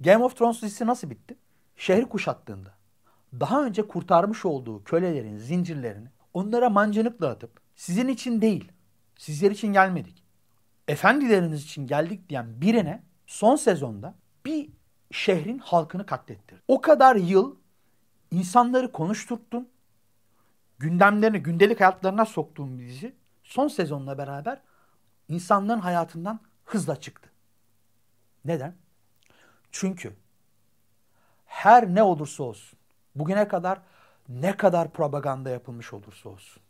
Game of Thrones dizisi nasıl bitti? Şehri kuşattığında daha önce kurtarmış olduğu kölelerin zincirlerini onlara mancınıkla atıp sizin için değil, sizler için gelmedik. Efendileriniz için geldik diyen birine son sezonda bir şehrin halkını katlettirdi. O kadar yıl insanları konuşturttun, gündemlerini, gündelik hayatlarına soktuğum bir dizi son sezonla beraber insanların hayatından hızla çıktı. Neden? Çünkü her ne olursa olsun, bugüne kadar ne kadar propaganda yapılmış olursa olsun,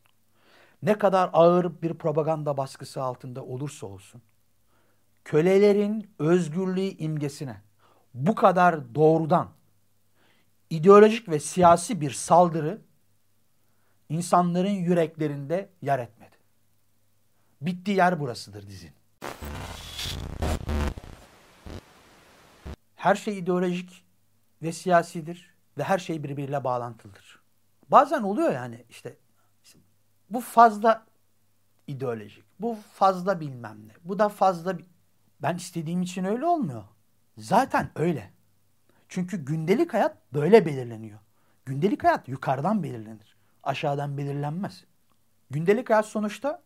ne kadar ağır bir propaganda baskısı altında olursa olsun, kölelerin özgürlüğü imgesine bu kadar doğrudan ideolojik ve siyasi bir saldırı insanların yüreklerinde yer etmedi. Bittiği yer burasıdır dizin. Her şey ideolojik ve siyasidir ve her şey birbiriyle bağlantılıdır. Bazen oluyor yani işte, bu fazla ideolojik, bu fazla bilmem ne, bu da fazla ben istediğim için öyle olmuyor. Zaten öyle. Çünkü gündelik hayat böyle belirleniyor. Gündelik hayat yukarıdan belirlenir. Aşağıdan belirlenmez. Gündelik hayat sonuçta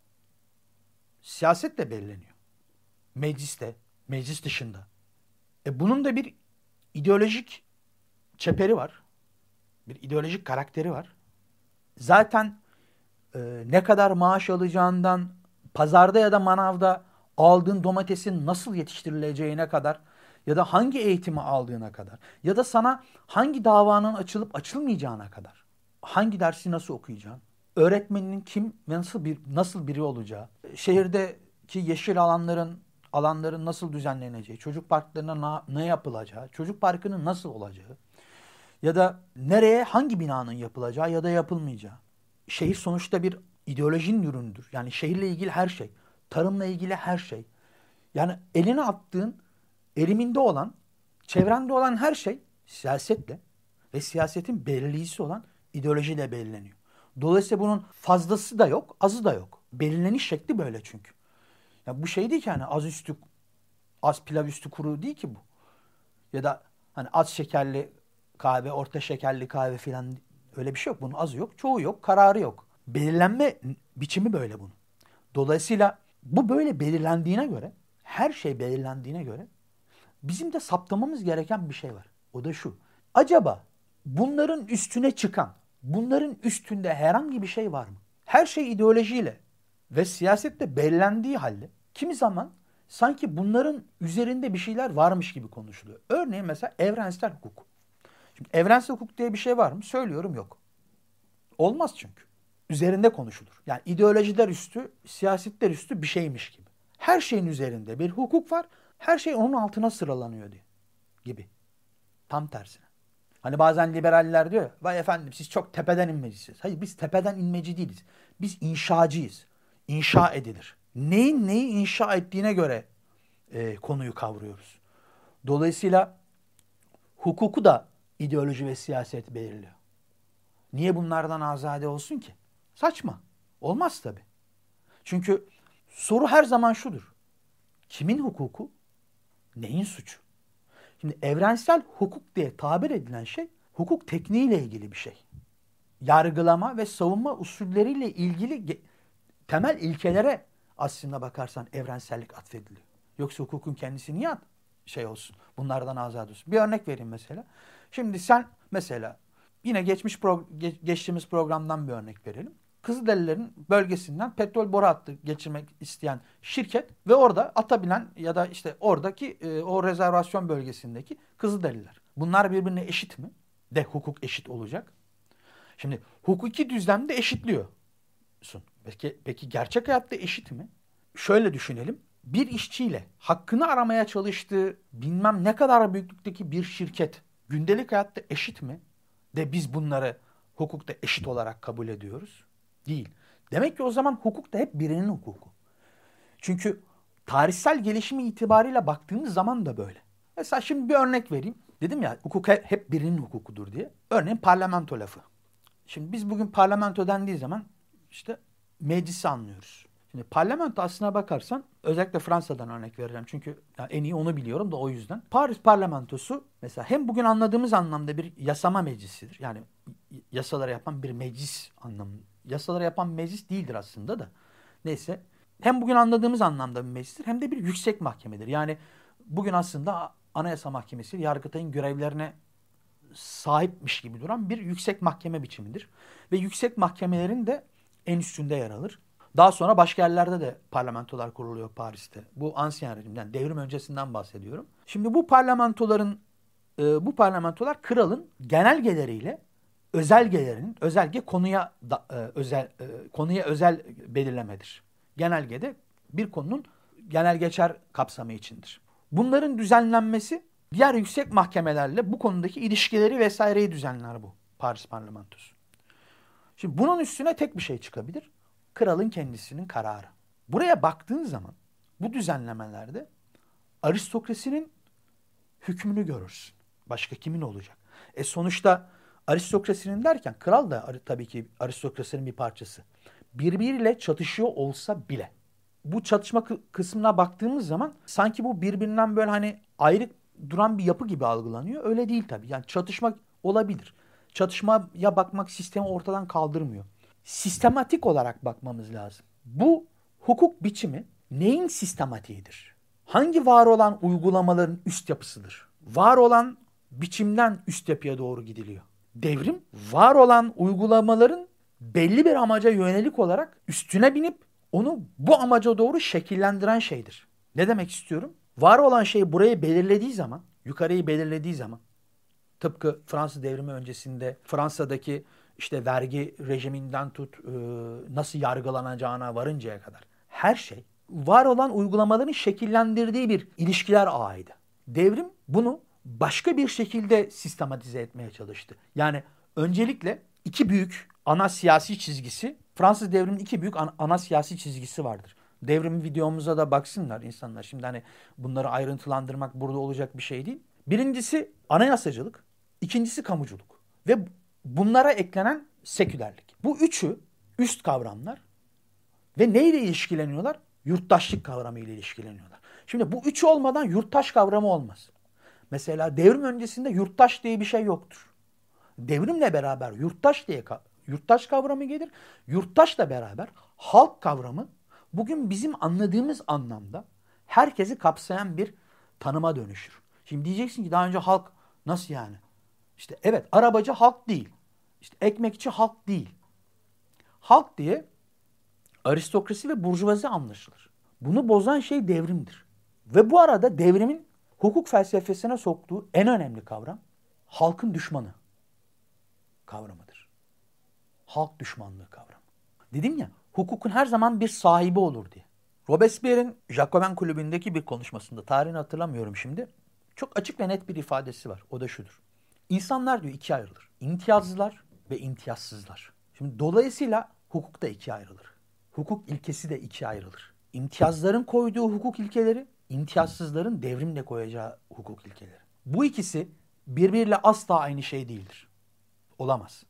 siyasetle belirleniyor. Mecliste, meclis dışında. E bunun da bir ideolojik çeperi var. Bir ideolojik karakteri var. Zaten e, ne kadar maaş alacağından pazarda ya da manavda aldığın domatesin nasıl yetiştirileceğine kadar ya da hangi eğitimi aldığına kadar ya da sana hangi davanın açılıp açılmayacağına kadar hangi dersi nasıl okuyacağın, öğretmeninin kim ve nasıl bir nasıl biri olacağı, şehirdeki yeşil alanların alanların nasıl düzenleneceği, çocuk parklarına ne yapılacağı, çocuk parkının nasıl olacağı ya da nereye hangi binanın yapılacağı ya da yapılmayacağı. Şehir sonuçta bir ideolojinin ürünüdür. Yani şehirle ilgili her şey, tarımla ilgili her şey. Yani eline attığın, eliminde olan, çevrende olan her şey siyasetle ve siyasetin belirleyicisi olan ideolojiyle belirleniyor. Dolayısıyla bunun fazlası da yok, azı da yok. Belirleniş şekli böyle çünkü. Ya bu şey değil ki hani az üstü az pilav üstü kuru değil ki bu. Ya da hani az şekerli kahve, orta şekerli kahve filan öyle bir şey yok. Bunun azı yok, çoğu yok, kararı yok. Belirlenme biçimi böyle bunun. Dolayısıyla bu böyle belirlendiğine göre, her şey belirlendiğine göre bizim de saptamamız gereken bir şey var. O da şu. Acaba bunların üstüne çıkan, bunların üstünde herhangi bir şey var mı? Her şey ideolojiyle ve siyasette belirlendiği halde kimi zaman sanki bunların üzerinde bir şeyler varmış gibi konuşuluyor. Örneğin mesela evrensel hukuk. Şimdi evrensel hukuk diye bir şey var mı? Söylüyorum yok. Olmaz çünkü. Üzerinde konuşulur. Yani ideolojiler üstü, siyasetler üstü bir şeymiş gibi. Her şeyin üzerinde bir hukuk var. Her şey onun altına sıralanıyor diye. Gibi. Tam tersine. Hani bazen liberaller diyor vay efendim siz çok tepeden inmecisiniz. Hayır biz tepeden inmeci değiliz. Biz inşacıyız. İnşa edilir. Neyin neyi inşa ettiğine göre e, konuyu kavruyoruz. Dolayısıyla hukuku da ideoloji ve siyaset belirliyor. Niye bunlardan azade olsun ki? Saçma. Olmaz tabi. Çünkü soru her zaman şudur. Kimin hukuku? Neyin suçu? Şimdi evrensel hukuk diye tabir edilen şey hukuk tekniğiyle ilgili bir şey. Yargılama ve savunma usulleriyle ilgili temel ilkelere aslında bakarsan evrensellik atfediliyor. Yoksa hukukun kendisi niye şey olsun? Bunlardan azad olsun. Bir örnek vereyim mesela. Şimdi sen mesela yine geçmiş pro, geçtiğimiz programdan bir örnek verelim. Kızılderililerin bölgesinden petrol boru hattı geçirmek isteyen şirket ve orada atabilen ya da işte oradaki e, o rezervasyon bölgesindeki Kızılderililer. Bunlar birbirine eşit mi? De hukuk eşit olacak. Şimdi hukuki düzlemde eşitliyorsun. Peki, peki gerçek hayatta eşit mi? Şöyle düşünelim. Bir işçiyle hakkını aramaya çalıştığı bilmem ne kadar büyüklükteki bir şirket gündelik hayatta eşit mi? De biz bunları hukukta eşit olarak kabul ediyoruz. Değil. Demek ki o zaman hukuk da hep birinin hukuku. Çünkü tarihsel gelişimi itibariyle baktığımız zaman da böyle. Mesela şimdi bir örnek vereyim. Dedim ya hukuk hep birinin hukukudur diye. Örneğin parlamento lafı. Şimdi biz bugün parlamento dendiği zaman işte meclisi anlıyoruz. Şimdi parlamento aslına bakarsan özellikle Fransa'dan örnek vereceğim. Çünkü en iyi onu biliyorum da o yüzden. Paris parlamentosu mesela hem bugün anladığımız anlamda bir yasama meclisidir. Yani yasaları yapan bir meclis anlamında. Yasaları yapan meclis değildir aslında da. Neyse hem bugün anladığımız anlamda bir meclistir hem de bir yüksek mahkemedir. Yani bugün aslında Anayasa Mahkemesi Yargıtay'ın görevlerine sahipmiş gibi duran bir yüksek mahkeme biçimidir. Ve yüksek mahkemelerin de en üstünde yer alır. Daha sonra başka yerlerde de parlamentolar kuruluyor Paris'te. Bu ansiyen rejimden, devrim öncesinden bahsediyorum. Şimdi bu parlamentoların, e, bu parlamentolar kralın genelgeleriyle özelgelerinin, özelge konuya da, e, özel e, konuya özel belirlemedir. Genelgede bir konunun genel geçer kapsamı içindir. Bunların düzenlenmesi diğer yüksek mahkemelerle bu konudaki ilişkileri vesaireyi düzenler bu Paris parlamentosu. Şimdi bunun üstüne tek bir şey çıkabilir. Kralın kendisinin kararı. Buraya baktığın zaman bu düzenlemelerde aristokrasinin hükmünü görürsün. Başka kimin olacak? E sonuçta aristokrasinin derken kral da tabii ki aristokrasinin bir parçası. Birbiriyle çatışıyor olsa bile. Bu çatışma kısmına baktığımız zaman sanki bu birbirinden böyle hani ayrı duran bir yapı gibi algılanıyor. Öyle değil tabii. Yani çatışma olabilir. Çatışmaya bakmak sistemi ortadan kaldırmıyor. Sistematik olarak bakmamız lazım. Bu hukuk biçimi neyin sistematiğidir? Hangi var olan uygulamaların üst yapısıdır? Var olan biçimden üst yapıya doğru gidiliyor. Devrim var olan uygulamaların belli bir amaca yönelik olarak üstüne binip onu bu amaca doğru şekillendiren şeydir. Ne demek istiyorum? Var olan şey burayı belirlediği zaman, yukarıyı belirlediği zaman tıpkı Fransız devrimi öncesinde Fransa'daki işte vergi rejiminden tut e, nasıl yargılanacağına varıncaya kadar her şey var olan uygulamaların şekillendirdiği bir ilişkiler ağıydı. Devrim bunu başka bir şekilde sistematize etmeye çalıştı. Yani öncelikle iki büyük ana siyasi çizgisi Fransız devriminin iki büyük ana, ana siyasi çizgisi vardır. Devrim videomuza da baksınlar insanlar. Şimdi hani bunları ayrıntılandırmak burada olacak bir şey değil. Birincisi anayasacılık, ikincisi kamuculuk ve bunlara eklenen sekülerlik. Bu üçü üst kavramlar ve neyle ilişkileniyorlar? Yurttaşlık kavramı ile ilişkileniyorlar. Şimdi bu üçü olmadan yurttaş kavramı olmaz. Mesela devrim öncesinde yurttaş diye bir şey yoktur. Devrimle beraber yurttaş diye yurttaş kavramı gelir. Yurttaşla beraber halk kavramı bugün bizim anladığımız anlamda herkesi kapsayan bir tanıma dönüşür. Şimdi diyeceksin ki daha önce halk nasıl yani? İşte evet arabacı halk değil. İşte ekmekçi halk değil. Halk diye aristokrasi ve burjuvazi anlaşılır. Bunu bozan şey devrimdir. Ve bu arada devrimin hukuk felsefesine soktuğu en önemli kavram halkın düşmanı kavramıdır. Halk düşmanlığı kavramı. Dedim ya hukukun her zaman bir sahibi olur diye. Robespierre'in Jacobin kulübündeki bir konuşmasında tarihini hatırlamıyorum şimdi. Çok açık ve net bir ifadesi var. O da şudur. İnsanlar diyor ikiye ayrılır. İmtiyazlılar ve imtiyazsızlar. Şimdi dolayısıyla hukuk da ikiye ayrılır. Hukuk ilkesi de ikiye ayrılır. İmtiyazların koyduğu hukuk ilkeleri, imtiyazsızların devrimle koyacağı hukuk ilkeleri. Bu ikisi birbiriyle asla aynı şey değildir. Olamaz.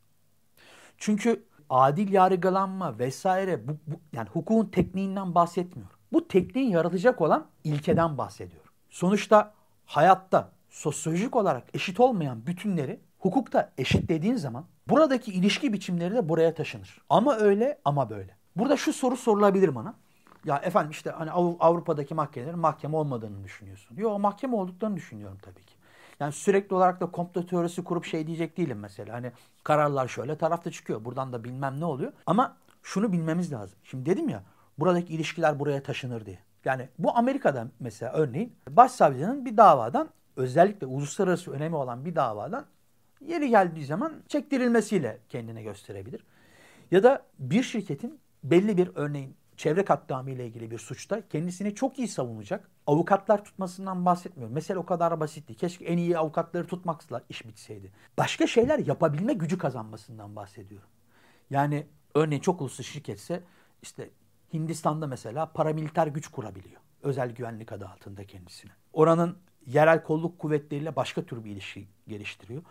Çünkü adil yargılanma vesaire bu, bu yani hukukun tekniğinden bahsetmiyor. Bu tekniği yaratacak olan ilkeden bahsediyor. Sonuçta hayatta sosyolojik olarak eşit olmayan bütünleri hukukta eşitlediğin zaman buradaki ilişki biçimleri de buraya taşınır. Ama öyle ama böyle. Burada şu soru sorulabilir bana. Ya efendim işte hani Avrupa'daki mahkemelerin mahkeme olmadığını düşünüyorsun. Yok mahkeme olduklarını düşünüyorum tabii ki. Yani sürekli olarak da komplo teorisi kurup şey diyecek değilim mesela. Hani kararlar şöyle tarafta çıkıyor. Buradan da bilmem ne oluyor. Ama şunu bilmemiz lazım. Şimdi dedim ya buradaki ilişkiler buraya taşınır diye. Yani bu Amerika'da mesela örneğin başsavcının bir davadan özellikle uluslararası önemi olan bir davadan yeri geldiği zaman çektirilmesiyle kendine gösterebilir. Ya da bir şirketin belli bir örneğin çevre katliamı ile ilgili bir suçta kendisini çok iyi savunacak avukatlar tutmasından bahsetmiyorum. Mesela o kadar basitti. Keşke en iyi avukatları tutmakla iş bitseydi. Başka şeyler yapabilme gücü kazanmasından bahsediyorum. Yani örneğin çok uluslu şirketse işte Hindistan'da mesela paramiliter güç kurabiliyor. Özel güvenlik adı altında kendisine. Oranın yerel kolluk kuvvetleriyle başka tür bir ilişki geliştiriyor.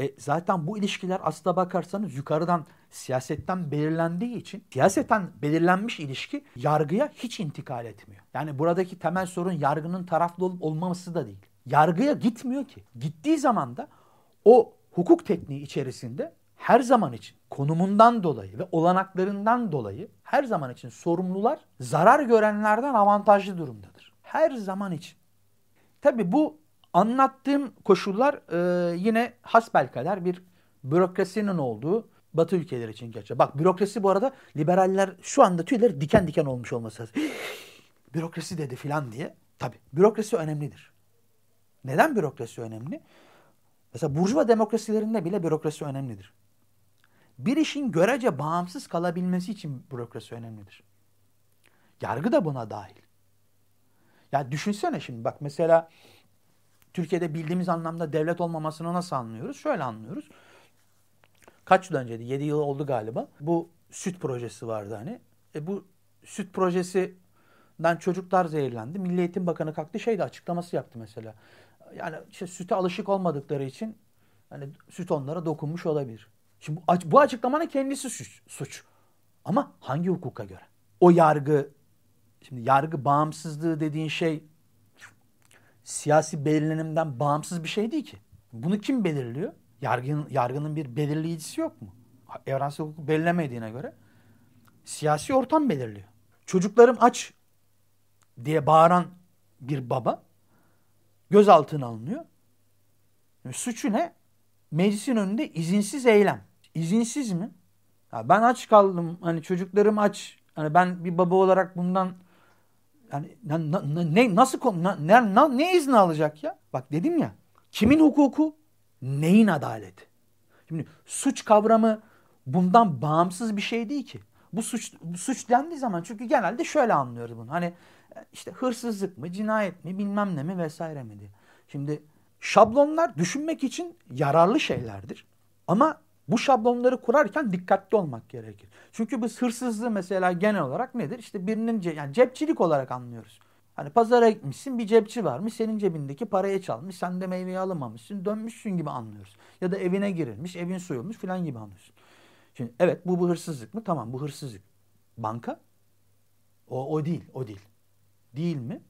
E, zaten bu ilişkiler aslına bakarsanız yukarıdan siyasetten belirlendiği için siyasetten belirlenmiş ilişki yargıya hiç intikal etmiyor. Yani buradaki temel sorun yargının taraflı olup olmaması da değil. Yargıya gitmiyor ki. Gittiği zaman da o hukuk tekniği içerisinde her zaman için konumundan dolayı ve olanaklarından dolayı her zaman için sorumlular zarar görenlerden avantajlı durumdadır. Her zaman için. Tabi bu anlattığım koşullar e, yine hasbelkader bir bürokrasinin olduğu Batı ülkeleri için geçer. Bak bürokrasi bu arada liberaller şu anda tüyleri diken diken olmuş olması lazım. bürokrasi dedi filan diye. Tabi bürokrasi önemlidir. Neden bürokrasi önemli? Mesela burjuva demokrasilerinde bile bürokrasi önemlidir. Bir işin görece bağımsız kalabilmesi için bürokrasi önemlidir. Yargı da buna dahil. Ya düşünsene şimdi bak mesela Türkiye'de bildiğimiz anlamda devlet olmamasını nasıl anlıyoruz? Şöyle anlıyoruz. Kaç yıl önceydi? 7 yıl oldu galiba. Bu süt projesi vardı hani. E bu süt projesinden çocuklar zehirlendi. Milli Eğitim Bakanı kalktı şeydi açıklaması yaptı mesela. Yani işte süte alışık olmadıkları için hani süt onlara dokunmuş olabilir. Şimdi bu açıklamanın kendisi suç, suç. Ama hangi hukuka göre? O yargı, şimdi yargı bağımsızlığı dediğin şey siyasi belirlenimden bağımsız bir şey değil ki. Bunu kim belirliyor? Yargının, yargının bir belirleyicisi yok mu? Evrensel hukuk belirlemediğine göre siyasi ortam belirliyor. Çocuklarım aç diye bağıran bir baba gözaltına alınıyor. Suçu ne? Meclisin önünde izinsiz eylem. İzinsiz mi? Ya ben aç kaldım. Hani çocuklarım aç. Hani ben bir baba olarak bundan yani ne, ne nasıl ne, ne, ne izni alacak ya? Bak dedim ya. Kimin hukuku? Neyin adaleti? Şimdi suç kavramı bundan bağımsız bir şey değil ki. Bu suç bu suç dendiği zaman çünkü genelde şöyle anlıyoruz bunu. Hani işte hırsızlık mı, cinayet mi, bilmem ne mi vesaire mi diye. Şimdi şablonlar düşünmek için yararlı şeylerdir. Ama bu şablonları kurarken dikkatli olmak gerekir. Çünkü biz hırsızlığı mesela genel olarak nedir? İşte birinin ce yani cepçilik olarak anlıyoruz. Hani pazara gitmişsin bir cepçi varmış senin cebindeki parayı çalmış sen de meyveyi alamamışsın dönmüşsün gibi anlıyoruz. Ya da evine girilmiş evin soyulmuş filan gibi anlıyorsun. Şimdi evet bu bu hırsızlık mı? Tamam bu hırsızlık. Banka? O, o değil o değil. Değil mi?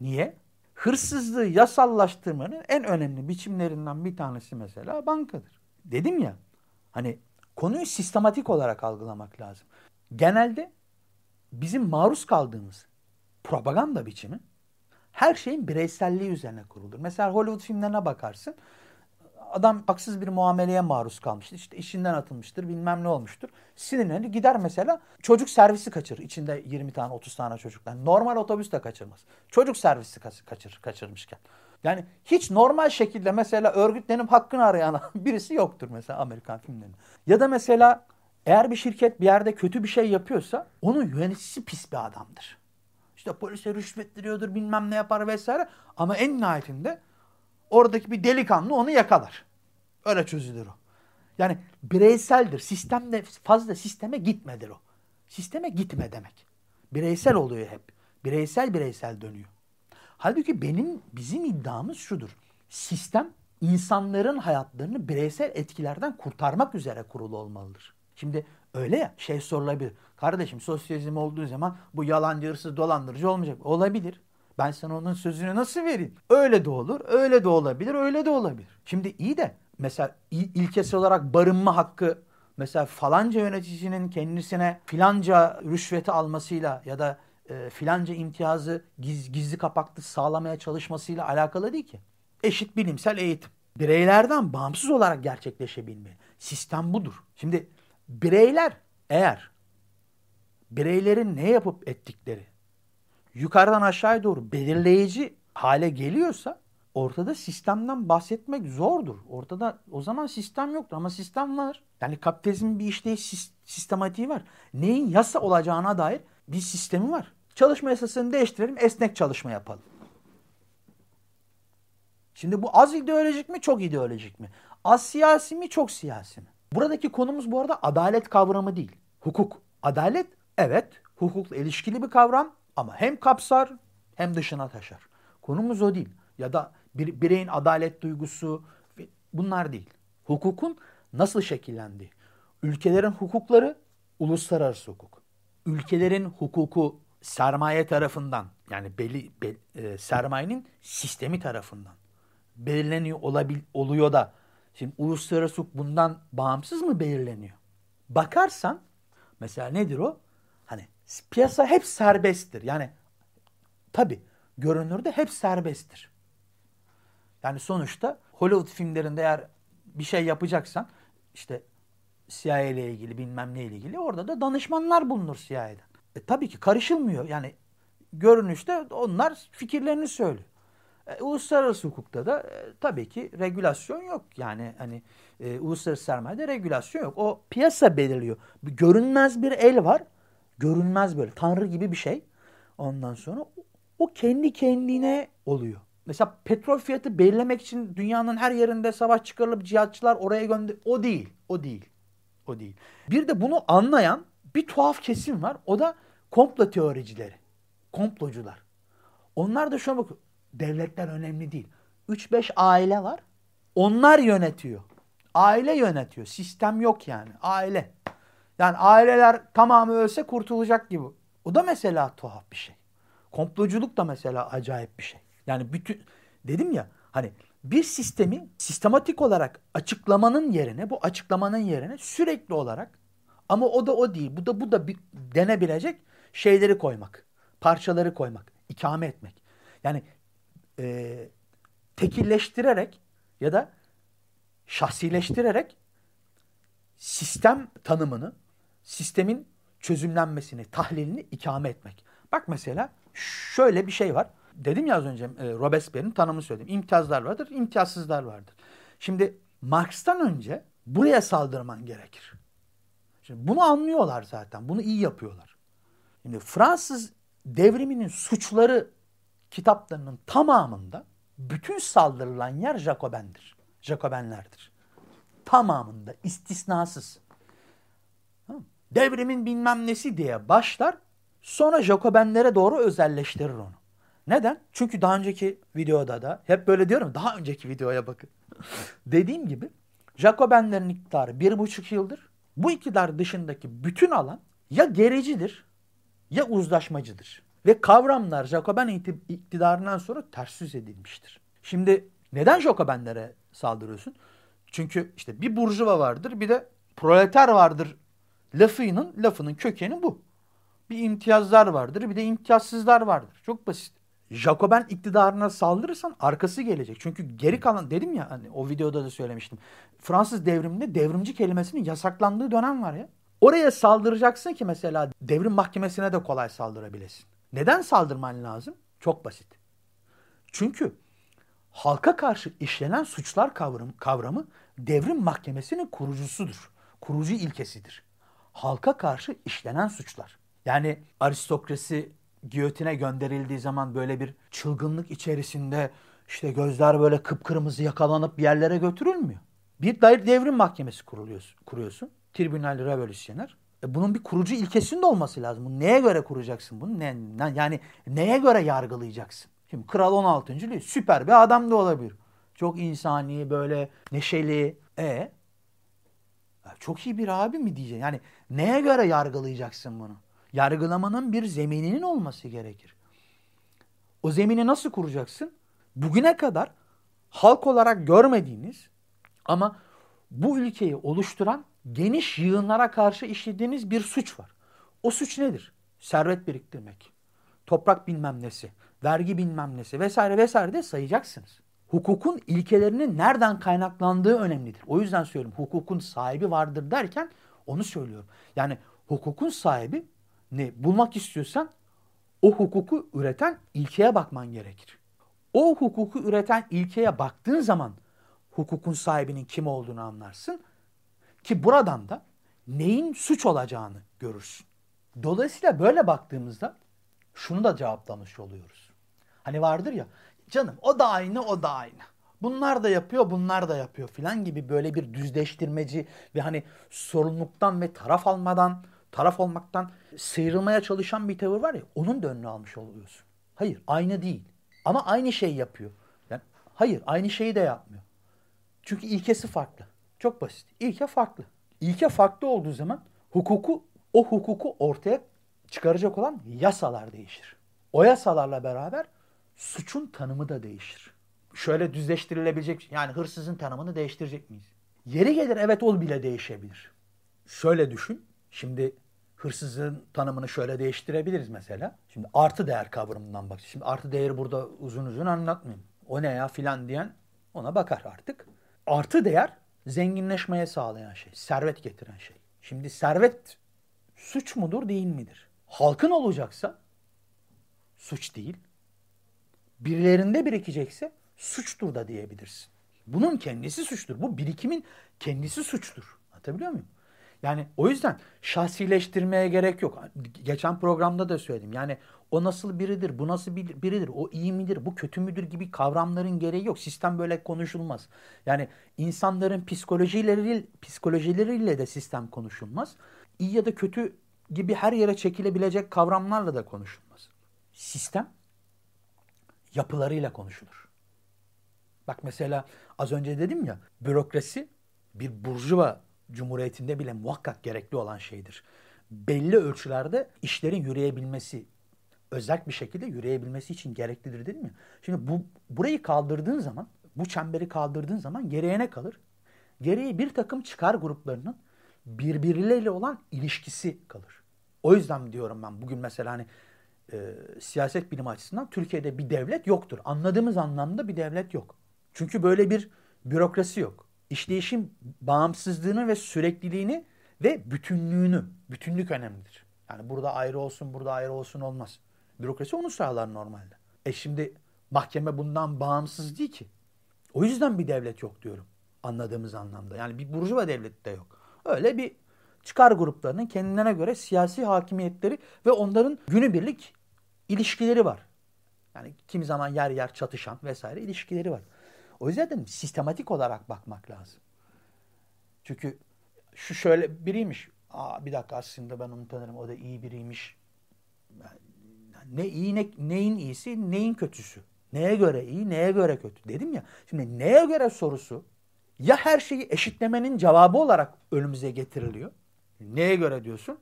Niye? Hırsızlığı yasallaştırmanın en önemli biçimlerinden bir tanesi mesela bankadır. Dedim ya Hani konuyu sistematik olarak algılamak lazım. Genelde bizim maruz kaldığımız propaganda biçimi her şeyin bireyselliği üzerine kurulur. Mesela Hollywood filmlerine bakarsın. Adam haksız bir muameleye maruz kalmıştır. İşte işinden atılmıştır, bilmem ne olmuştur. Sinirlenir gider mesela çocuk servisi kaçırır. İçinde 20 tane 30 tane çocuklar. Normal otobüs de kaçırmaz. Çocuk servisi kaçır, kaçırmışken. Yani hiç normal şekilde mesela örgütlenip hakkını arayan birisi yoktur mesela Amerikan filmlerinde. Ya da mesela eğer bir şirket bir yerde kötü bir şey yapıyorsa onun yöneticisi pis bir adamdır. İşte polise rüşvet veriyordur bilmem ne yapar vesaire ama en nihayetinde oradaki bir delikanlı onu yakalar. Öyle çözülür o. Yani bireyseldir. Sistemde fazla sisteme gitmedir o. Sisteme gitme demek. Bireysel oluyor hep. Bireysel bireysel dönüyor. Halbuki benim bizim iddiamız şudur. Sistem insanların hayatlarını bireysel etkilerden kurtarmak üzere kurulu olmalıdır. Şimdi öyle ya şey sorulabilir. Kardeşim sosyalizm olduğu zaman bu yalancı, hırsız, dolandırıcı olmayacak. Olabilir. Ben sana onun sözünü nasıl vereyim? Öyle de olur, öyle de olabilir, öyle de olabilir. Şimdi iyi de mesela ilkesel olarak barınma hakkı mesela falanca yöneticinin kendisine filanca rüşveti almasıyla ya da e, filanca imtiyazı giz, gizli kapaklı sağlamaya çalışmasıyla alakalı değil ki. Eşit bilimsel eğitim. Bireylerden bağımsız olarak gerçekleşebilmeli. Sistem budur. Şimdi bireyler eğer bireylerin ne yapıp ettikleri yukarıdan aşağıya doğru belirleyici hale geliyorsa ortada sistemden bahsetmek zordur. Ortada o zaman sistem yoktur ama sistem var. Yani kapitalizmin bir işleyiş sistematiği var. Neyin yasa olacağına dair bir sistemi var. Çalışma yasasını değiştirelim, esnek çalışma yapalım. Şimdi bu az ideolojik mi, çok ideolojik mi? Az siyasi mi, çok siyasi mi? Buradaki konumuz bu arada adalet kavramı değil. Hukuk. Adalet, evet, hukukla ilişkili bir kavram ama hem kapsar hem dışına taşar. Konumuz o değil. Ya da bir bireyin adalet duygusu bunlar değil. Hukukun nasıl şekillendiği. Ülkelerin hukukları uluslararası hukuk. Ülkelerin hukuku sermaye tarafından yani belli, be, e, sermayenin sistemi tarafından belirleniyor olabil, oluyor da şimdi uluslararası hukuk bundan bağımsız mı belirleniyor? Bakarsan mesela nedir o? Hani piyasa hep serbesttir. Yani tabi görünürde hep serbesttir. Yani sonuçta Hollywood filmlerinde eğer bir şey yapacaksan işte CIA ile ilgili bilmem ne ile ilgili orada da danışmanlar bulunur CIA'den. E, tabii ki karışılmıyor. Yani görünüşte onlar fikirlerini söylüyor. E, uluslararası hukukta da e, tabii ki regülasyon yok. Yani hani e, uluslararası sermayede regülasyon yok. O piyasa belirliyor. Bir görünmez bir el var. Görünmez böyle tanrı gibi bir şey. Ondan sonra o kendi kendine oluyor. Mesela petrol fiyatı belirlemek için dünyanın her yerinde savaş çıkarılıp cihatçılar oraya gönder. O değil. O değil. O değil. Bir de bunu anlayan bir tuhaf kesim var. O da komplo teoricileri. Komplocular. Onlar da şuna bakıyor. Devletler önemli değil. 3-5 aile var. Onlar yönetiyor. Aile yönetiyor. Sistem yok yani. Aile. Yani aileler tamamı ölse kurtulacak gibi. O da mesela tuhaf bir şey. Komploculuk da mesela acayip bir şey. Yani bütün dedim ya hani bir sistemi sistematik olarak açıklamanın yerine bu açıklamanın yerine sürekli olarak ama o da o değil bu da bu da bir, denebilecek şeyleri koymak. Parçaları koymak. ikame etmek. Yani e, tekilleştirerek ya da şahsileştirerek sistem tanımını, sistemin çözümlenmesini, tahlilini ikame etmek. Bak mesela şöyle bir şey var. Dedim ya az önce e, Robespierre'in tanımını söyledim. İmtiyazlar vardır, imtiyazsızlar vardır. Şimdi Marx'tan önce buraya saldırman gerekir. Şimdi bunu anlıyorlar zaten. Bunu iyi yapıyorlar. Şimdi Fransız devriminin suçları kitaplarının tamamında bütün saldırılan yer Jacoben'dir. Jacobenlerdir. Tamamında istisnasız. Devrimin bilmem nesi diye başlar sonra Jacobenlere doğru özelleştirir onu. Neden? Çünkü daha önceki videoda da hep böyle diyorum daha önceki videoya bakın. Dediğim gibi Jacobenlerin iktidarı bir buçuk yıldır. Bu iktidar dışındaki bütün alan ya gericidir ya uzlaşmacıdır. Ve kavramlar Jacoben iktidarından sonra ters yüz edilmiştir. Şimdi neden Jacobenlere saldırıyorsun? Çünkü işte bir burjuva vardır bir de proleter vardır lafının lafının kökeni bu. Bir imtiyazlar vardır bir de imtiyazsızlar vardır. Çok basit. Jacoben iktidarına saldırırsan arkası gelecek. Çünkü geri kalan dedim ya hani o videoda da söylemiştim. Fransız devriminde devrimci kelimesinin yasaklandığı dönem var ya. Oraya saldıracaksın ki mesela devrim mahkemesine de kolay saldırabilesin. Neden saldırman lazım? Çok basit. Çünkü halka karşı işlenen suçlar kavramı, kavramı devrim mahkemesinin kurucusudur. Kurucu ilkesidir. Halka karşı işlenen suçlar. Yani aristokrasi giyotine gönderildiği zaman böyle bir çılgınlık içerisinde işte gözler böyle kıpkırmızı yakalanıp yerlere götürülmüyor. Bir devrim mahkemesi kuruluyorsun, kuruyorsun. Tribünal revolüsyoner. E bunun bir kurucu ilkesinin de olması lazım. Bunu neye göre kuracaksın bunu? Ne, yani neye göre yargılayacaksın? Şimdi Kral 16. Louis süper bir adam da olabilir. Çok insani, böyle neşeli. E çok iyi bir abi mi diyeceksin? Yani neye göre yargılayacaksın bunu? Yargılamanın bir zemininin olması gerekir. O zemini nasıl kuracaksın? Bugüne kadar halk olarak görmediğiniz ama bu ülkeyi oluşturan geniş yığınlara karşı işlediğiniz bir suç var. O suç nedir? Servet biriktirmek, toprak bilmem nesi, vergi bilmem nesi vesaire vesaire de sayacaksınız. Hukukun ilkelerinin nereden kaynaklandığı önemlidir. O yüzden söylüyorum hukukun sahibi vardır derken onu söylüyorum. Yani hukukun sahibi ne bulmak istiyorsan o hukuku üreten ilkeye bakman gerekir. O hukuku üreten ilkeye baktığın zaman hukukun sahibinin kim olduğunu anlarsın ki buradan da neyin suç olacağını görürsün. Dolayısıyla böyle baktığımızda şunu da cevaplamış oluyoruz. Hani vardır ya canım o da aynı o da aynı. Bunlar da yapıyor bunlar da yapıyor filan gibi böyle bir düzleştirmeci ve hani sorumluluktan ve taraf almadan taraf olmaktan sıyrılmaya çalışan bir tavır var ya onun da önünü almış oluyorsun. Hayır aynı değil ama aynı şeyi yapıyor. Yani hayır aynı şeyi de yapmıyor. Çünkü ilkesi farklı. Çok basit. İlke farklı. İlke farklı olduğu zaman hukuku o hukuku ortaya çıkaracak olan yasalar değişir. O yasalarla beraber suçun tanımı da değişir. Şöyle düzleştirilebilecek yani hırsızın tanımını değiştirecek miyiz? Yeri gelir evet ol bile değişebilir. Şöyle düşün. Şimdi hırsızın tanımını şöyle değiştirebiliriz mesela. Şimdi artı değer kavramından bak. Şimdi artı değeri burada uzun uzun anlatmayayım. O ne ya filan diyen ona bakar artık. Artı değer zenginleşmeye sağlayan şey, servet getiren şey. Şimdi servet suç mudur değil midir? Halkın olacaksa suç değil. Birilerinde birikecekse suçtur da diyebilirsin. Bunun kendisi suçtur. Bu birikimin kendisi suçtur. Anlatabiliyor muyum? Yani o yüzden şahsileştirmeye gerek yok. Geçen programda da söyledim. Yani o nasıl biridir, bu nasıl biridir, o iyi midir, bu kötü müdür gibi kavramların gereği yok. Sistem böyle konuşulmaz. Yani insanların psikolojileriyle, psikolojileriyle de sistem konuşulmaz. İyi ya da kötü gibi her yere çekilebilecek kavramlarla da konuşulmaz. Sistem yapılarıyla konuşulur. Bak mesela az önce dedim ya bürokrasi bir burjuva cumhuriyetinde bile muhakkak gerekli olan şeydir. Belli ölçülerde işlerin yürüyebilmesi, özel bir şekilde yürüyebilmesi için gereklidir dedim ya. Şimdi bu burayı kaldırdığın zaman, bu çemberi kaldırdığın zaman geriye ne kalır? Geriye bir takım çıkar gruplarının birbirleriyle olan ilişkisi kalır. O yüzden diyorum ben bugün mesela hani e, siyaset bilimi açısından Türkiye'de bir devlet yoktur. Anladığımız anlamda bir devlet yok. Çünkü böyle bir bürokrasi yok işleyişin bağımsızlığını ve sürekliliğini ve bütünlüğünü, bütünlük önemlidir. Yani burada ayrı olsun, burada ayrı olsun olmaz. Bürokrasi onu sağlar normalde. E şimdi mahkeme bundan bağımsız değil ki. O yüzden bir devlet yok diyorum anladığımız anlamda. Yani bir burjuva devleti de yok. Öyle bir çıkar gruplarının kendilerine göre siyasi hakimiyetleri ve onların günübirlik ilişkileri var. Yani kimi zaman yer yer çatışan vesaire ilişkileri var. O yüzden sistematik olarak bakmak lazım. Çünkü şu şöyle biriymiş. Aa, bir dakika aslında ben onu tanırım. O da iyi biriymiş. Ne iyi ne, neyin iyisi neyin kötüsü. Neye göre iyi neye göre kötü. Dedim ya şimdi neye göre sorusu ya her şeyi eşitlemenin cevabı olarak önümüze getiriliyor. Neye göre diyorsun?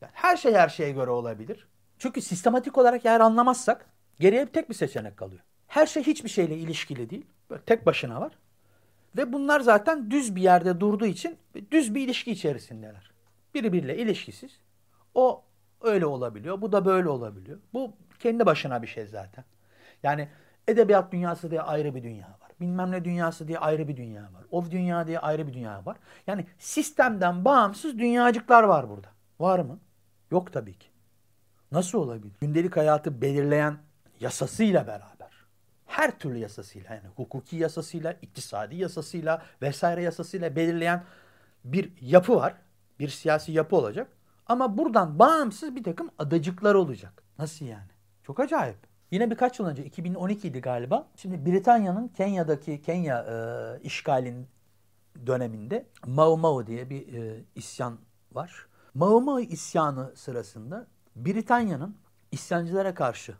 Her şey her şeye göre olabilir. Çünkü sistematik olarak eğer anlamazsak geriye tek bir seçenek kalıyor. Her şey hiçbir şeyle ilişkili değil. Böyle tek başına var. Ve bunlar zaten düz bir yerde durduğu için düz bir ilişki içerisindeler. Birbiriyle ilişkisiz. O öyle olabiliyor. Bu da böyle olabiliyor. Bu kendi başına bir şey zaten. Yani edebiyat dünyası diye ayrı bir dünya var. Bilmem ne dünyası diye ayrı bir dünya var. O dünya diye ayrı bir dünya var. Yani sistemden bağımsız dünyacıklar var burada. Var mı? Yok tabii ki. Nasıl olabilir? Gündelik hayatı belirleyen yasasıyla beraber her türlü yasasıyla yani hukuki yasasıyla, iktisadi yasasıyla vesaire yasasıyla belirleyen bir yapı var. Bir siyasi yapı olacak. Ama buradan bağımsız bir takım adacıklar olacak. Nasıl yani? Çok acayip. Yine birkaç yıl önce 2012 idi galiba. Şimdi Britanya'nın Kenya'daki Kenya e, işgalin döneminde Mau Mau diye bir e, isyan var. Mau Mau isyanı sırasında Britanya'nın isyancılara karşı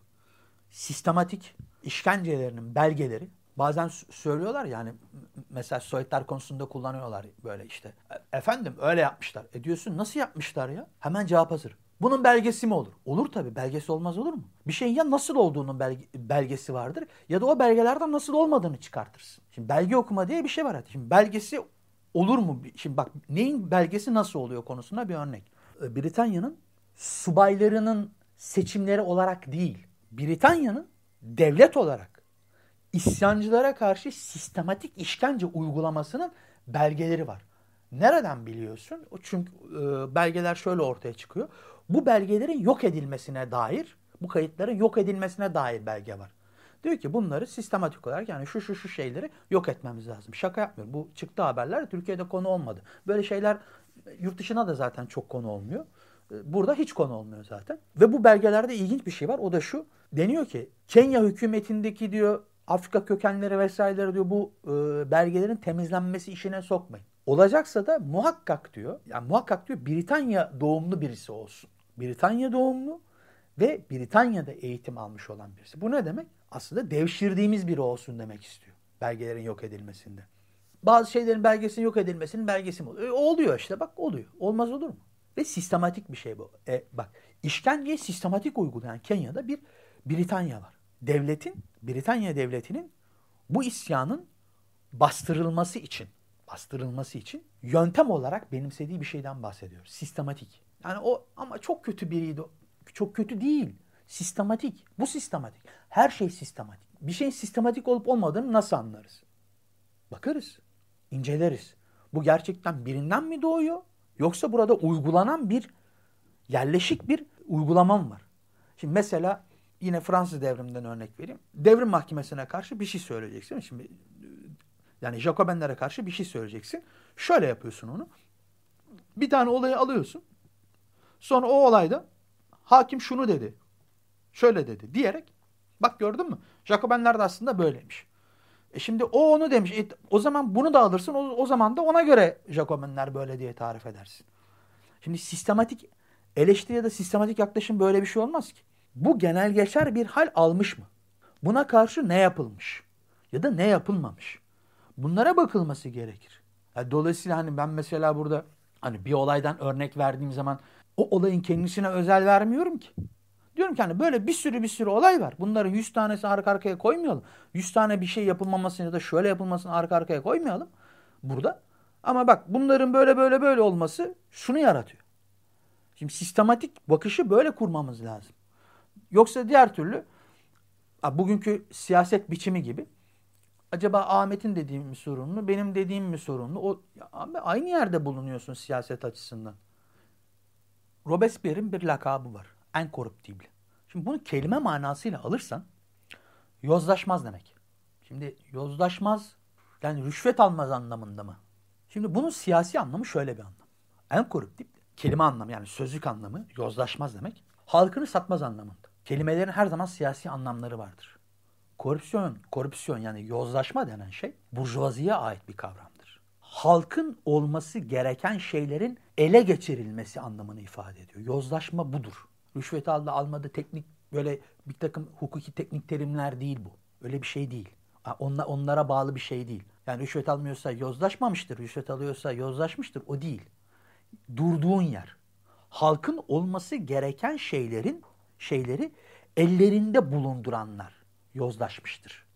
sistematik işkencelerinin belgeleri bazen söylüyorlar yani mesela Sovyetler konusunda kullanıyorlar böyle işte. E, efendim öyle yapmışlar. E diyorsun nasıl yapmışlar ya? Hemen cevap hazır. Bunun belgesi mi olur? Olur tabii. Belgesi olmaz olur mu? Bir şeyin ya nasıl olduğunun belge, belgesi vardır ya da o belgelerden nasıl olmadığını çıkartırsın. Şimdi belge okuma diye bir şey var. Şimdi belgesi olur mu? Şimdi bak neyin belgesi nasıl oluyor konusunda bir örnek. E, Britanya'nın subaylarının seçimleri olarak değil, Britanya'nın devlet olarak isyancılara karşı sistematik işkence uygulamasının belgeleri var. Nereden biliyorsun? Çünkü e, belgeler şöyle ortaya çıkıyor. Bu belgelerin yok edilmesine dair, bu kayıtların yok edilmesine dair belge var. Diyor ki bunları sistematik olarak yani şu şu şu şeyleri yok etmemiz lazım. Şaka yapmıyorum. Bu çıktı haberler Türkiye'de konu olmadı. Böyle şeyler yurt dışına da zaten çok konu olmuyor. E, burada hiç konu olmuyor zaten. Ve bu belgelerde ilginç bir şey var. O da şu deniyor ki Kenya hükümetindeki diyor Afrika kökenleri vesaireleri diyor bu e, belgelerin temizlenmesi işine sokmayın. Olacaksa da muhakkak diyor, yani muhakkak diyor Britanya doğumlu birisi olsun. Britanya doğumlu ve Britanya'da eğitim almış olan birisi. Bu ne demek? Aslında devşirdiğimiz biri olsun demek istiyor belgelerin yok edilmesinde. bazı şeylerin belgesinin yok edilmesinin belgesi mi oluyor? E, oluyor işte bak oluyor. Olmaz olur mu? Ve sistematik bir şey bu. E, bak işkenceyi sistematik uygulayan Kenya'da bir Britanya var. Devletin, Britanya devletinin bu isyanın bastırılması için, bastırılması için yöntem olarak benimsediği bir şeyden bahsediyoruz. Sistematik. Yani o ama çok kötü biriydi. Çok kötü değil. Sistematik. Bu sistematik. Her şey sistematik. Bir şeyin sistematik olup olmadığını nasıl anlarız? Bakarız. inceleriz. Bu gerçekten birinden mi doğuyor? Yoksa burada uygulanan bir yerleşik bir uygulamam var. Şimdi mesela yine Fransız devriminden örnek vereyim. Devrim mahkemesine karşı bir şey söyleyeceksin. Şimdi yani Jacobenlere karşı bir şey söyleyeceksin. Şöyle yapıyorsun onu. Bir tane olayı alıyorsun. Sonra o olayda hakim şunu dedi. Şöyle dedi diyerek bak gördün mü? Jacobenler de aslında böyleymiş. E şimdi o onu demiş. E, o zaman bunu da alırsın. O, o zaman da ona göre Jacobenler böyle diye tarif edersin. Şimdi sistematik eleştiri ya da sistematik yaklaşım böyle bir şey olmaz ki. Bu genel geçer bir hal almış mı? Buna karşı ne yapılmış? Ya da ne yapılmamış? Bunlara bakılması gerekir. Yani dolayısıyla hani ben mesela burada hani bir olaydan örnek verdiğim zaman o olayın kendisine özel vermiyorum ki. Diyorum ki hani böyle bir sürü bir sürü olay var. Bunları 100 tanesi arka arkaya koymayalım. 100 tane bir şey yapılmamasını ya da şöyle yapılmasını arka arkaya koymayalım burada. Ama bak bunların böyle böyle böyle olması şunu yaratıyor. Şimdi sistematik bakışı böyle kurmamız lazım. Yoksa diğer türlü bugünkü siyaset biçimi gibi acaba Ahmet'in dediğim mi sorunlu, benim dediğim mi sorunlu? O abi aynı yerde bulunuyorsun siyaset açısından. Robespierre'in bir lakabı var. En korruptible. Şimdi bunu kelime manasıyla alırsan yozlaşmaz demek. Şimdi yozlaşmaz yani rüşvet almaz anlamında mı? Şimdi bunun siyasi anlamı şöyle bir anlam. En korruptible kelime anlamı yani sözlük anlamı yozlaşmaz demek. Halkını satmaz anlamında. Kelimelerin her zaman siyasi anlamları vardır. Korupsiyon, korupsiyon yani yozlaşma denen şey burjuvaziye ait bir kavramdır. Halkın olması gereken şeylerin ele geçirilmesi anlamını ifade ediyor. Yozlaşma budur. Rüşvet aldı almadı teknik böyle bir takım hukuki teknik terimler değil bu. Öyle bir şey değil. Onla, onlara bağlı bir şey değil. Yani rüşvet almıyorsa yozlaşmamıştır. Rüşvet alıyorsa yozlaşmıştır. O değil. Durduğun yer. Halkın olması gereken şeylerin şeyleri ellerinde bulunduranlar yozlaşmıştır.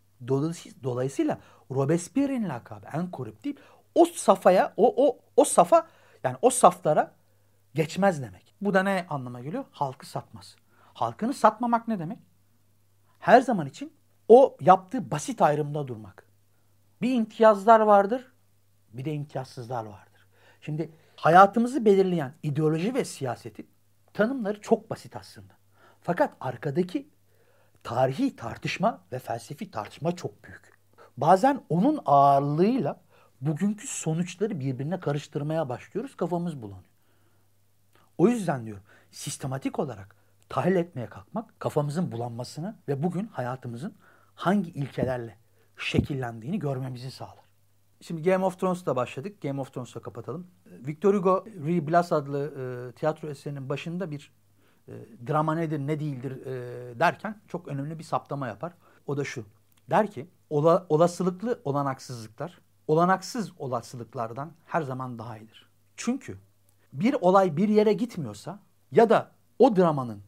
Dolayısıyla, Robespierre'in lakabı en korruptif o safhaya o o o safa yani o saflara geçmez demek. Bu da ne anlama geliyor? Halkı satmaz. Halkını satmamak ne demek? Her zaman için o yaptığı basit ayrımda durmak. Bir imtiyazlar vardır, bir de imtiyazsızlar vardır. Şimdi hayatımızı belirleyen ideoloji ve siyasetin tanımları çok basit aslında. Fakat arkadaki tarihi tartışma ve felsefi tartışma çok büyük. Bazen onun ağırlığıyla bugünkü sonuçları birbirine karıştırmaya başlıyoruz, kafamız bulanıyor. O yüzden diyorum sistematik olarak tahlil etmeye kalkmak kafamızın bulanmasını ve bugün hayatımızın hangi ilkelerle şekillendiğini görmemizi sağlar. Şimdi Game of Thrones'la başladık. Game of Thrones'la kapatalım. Victor Hugo Re Blas adlı e, tiyatro eserinin başında bir e, drama nedir ne değildir e, derken çok önemli bir saptama yapar. O da şu. Der ki ola, olasılıklı olanaksızlıklar olanaksız olasılıklardan her zaman daha iyidir. Çünkü bir olay bir yere gitmiyorsa ya da o dramanın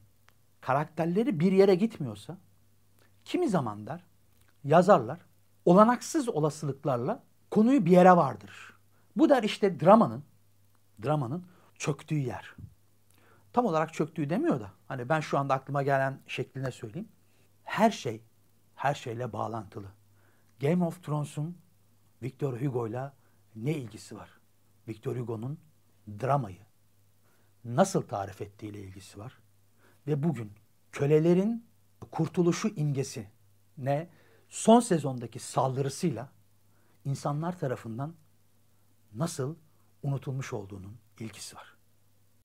karakterleri bir yere gitmiyorsa kimi zaman der yazarlar olanaksız olasılıklarla konuyu bir yere vardırır. Bu der işte dramanın dramanın çöktüğü yer. Tam olarak çöktüğü demiyor da hani ben şu anda aklıma gelen şekline söyleyeyim. Her şey her şeyle bağlantılı. Game of Thrones'un Victor Hugo'yla ne ilgisi var? Victor Hugo'nun dramayı nasıl tarif ettiğiyle ilgisi var. Ve bugün kölelerin kurtuluşu imgesi ne son sezondaki saldırısıyla insanlar tarafından nasıl unutulmuş olduğunun ilgisi var.